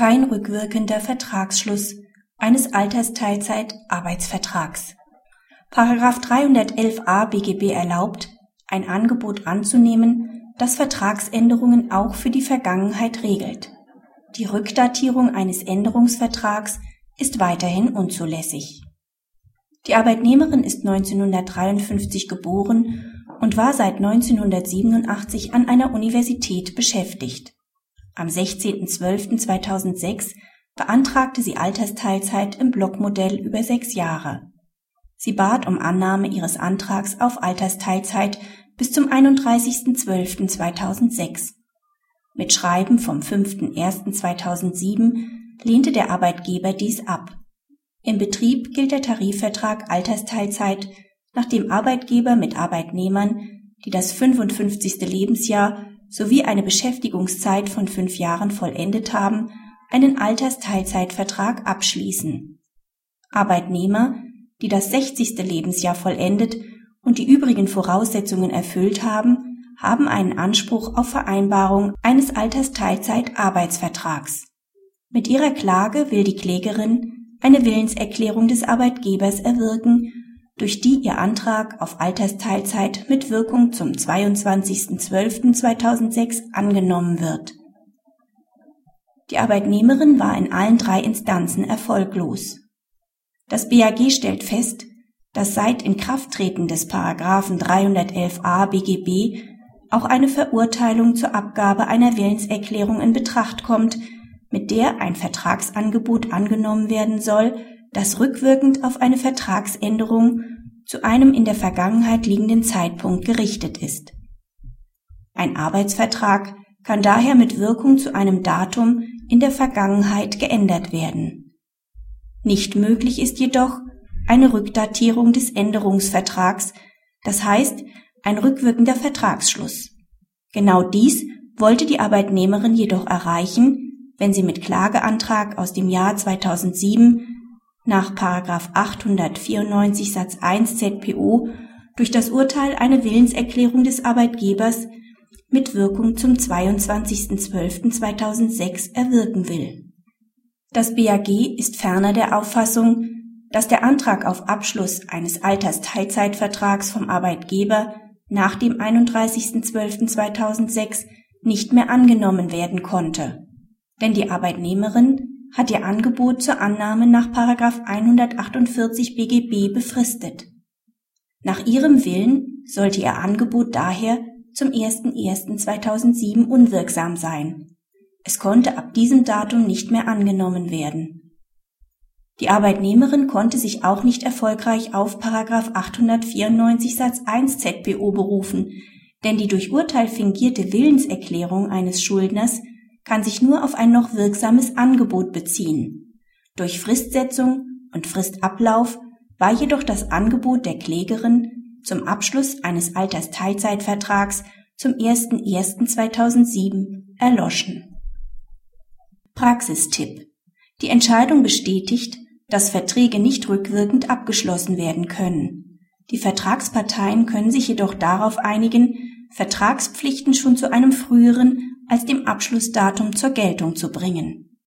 kein rückwirkender Vertragsschluss eines Altersteilzeit-Arbeitsvertrags. Paragraph 311a BGB erlaubt, ein Angebot anzunehmen, das Vertragsänderungen auch für die Vergangenheit regelt. Die Rückdatierung eines Änderungsvertrags ist weiterhin unzulässig. Die Arbeitnehmerin ist 1953 geboren und war seit 1987 an einer Universität beschäftigt. Am 16.12.2006 beantragte sie Altersteilzeit im Blockmodell über sechs Jahre. Sie bat um Annahme ihres Antrags auf Altersteilzeit bis zum 31.12.2006. Mit Schreiben vom 5.1.2007 lehnte der Arbeitgeber dies ab. Im Betrieb gilt der Tarifvertrag Altersteilzeit, nachdem Arbeitgeber mit Arbeitnehmern, die das 55. Lebensjahr sowie eine Beschäftigungszeit von fünf Jahren vollendet haben, einen Altersteilzeitvertrag abschließen. Arbeitnehmer, die das 60. Lebensjahr vollendet und die übrigen Voraussetzungen erfüllt haben, haben einen Anspruch auf Vereinbarung eines Altersteilzeitarbeitsvertrags. Mit ihrer Klage will die Klägerin eine Willenserklärung des Arbeitgebers erwirken, durch die ihr Antrag auf Altersteilzeit mit Wirkung zum 22.12.2006 angenommen wird. Die Arbeitnehmerin war in allen drei Instanzen erfolglos. Das BAG stellt fest, dass seit Inkrafttreten des Paragraphen 311a BGB auch eine Verurteilung zur Abgabe einer Willenserklärung in Betracht kommt, mit der ein Vertragsangebot angenommen werden soll, das rückwirkend auf eine Vertragsänderung zu einem in der Vergangenheit liegenden Zeitpunkt gerichtet ist. Ein Arbeitsvertrag kann daher mit Wirkung zu einem Datum in der Vergangenheit geändert werden. Nicht möglich ist jedoch eine Rückdatierung des Änderungsvertrags, das heißt ein rückwirkender Vertragsschluss. Genau dies wollte die Arbeitnehmerin jedoch erreichen, wenn sie mit Klageantrag aus dem Jahr 2007 nach 894 Satz 1 ZPO durch das Urteil eine Willenserklärung des Arbeitgebers mit Wirkung zum 22.12.2006 erwirken will. Das BAG ist ferner der Auffassung, dass der Antrag auf Abschluss eines Altersteilzeitvertrags vom Arbeitgeber nach dem 31.12.2006 nicht mehr angenommen werden konnte, denn die Arbeitnehmerin hat ihr Angebot zur Annahme nach 148 BGB befristet. Nach ihrem Willen sollte ihr Angebot daher zum 01.01.2007 unwirksam sein. Es konnte ab diesem Datum nicht mehr angenommen werden. Die Arbeitnehmerin konnte sich auch nicht erfolgreich auf 894 Satz 1 ZPO berufen, denn die durch Urteil fingierte Willenserklärung eines Schuldners kann sich nur auf ein noch wirksames Angebot beziehen. Durch Fristsetzung und Fristablauf war jedoch das Angebot der Klägerin zum Abschluss eines Altersteilzeitvertrags zum 01.01.2007 erloschen. Praxistipp. Die Entscheidung bestätigt, dass Verträge nicht rückwirkend abgeschlossen werden können. Die Vertragsparteien können sich jedoch darauf einigen, Vertragspflichten schon zu einem früheren als dem Abschlussdatum zur Geltung zu bringen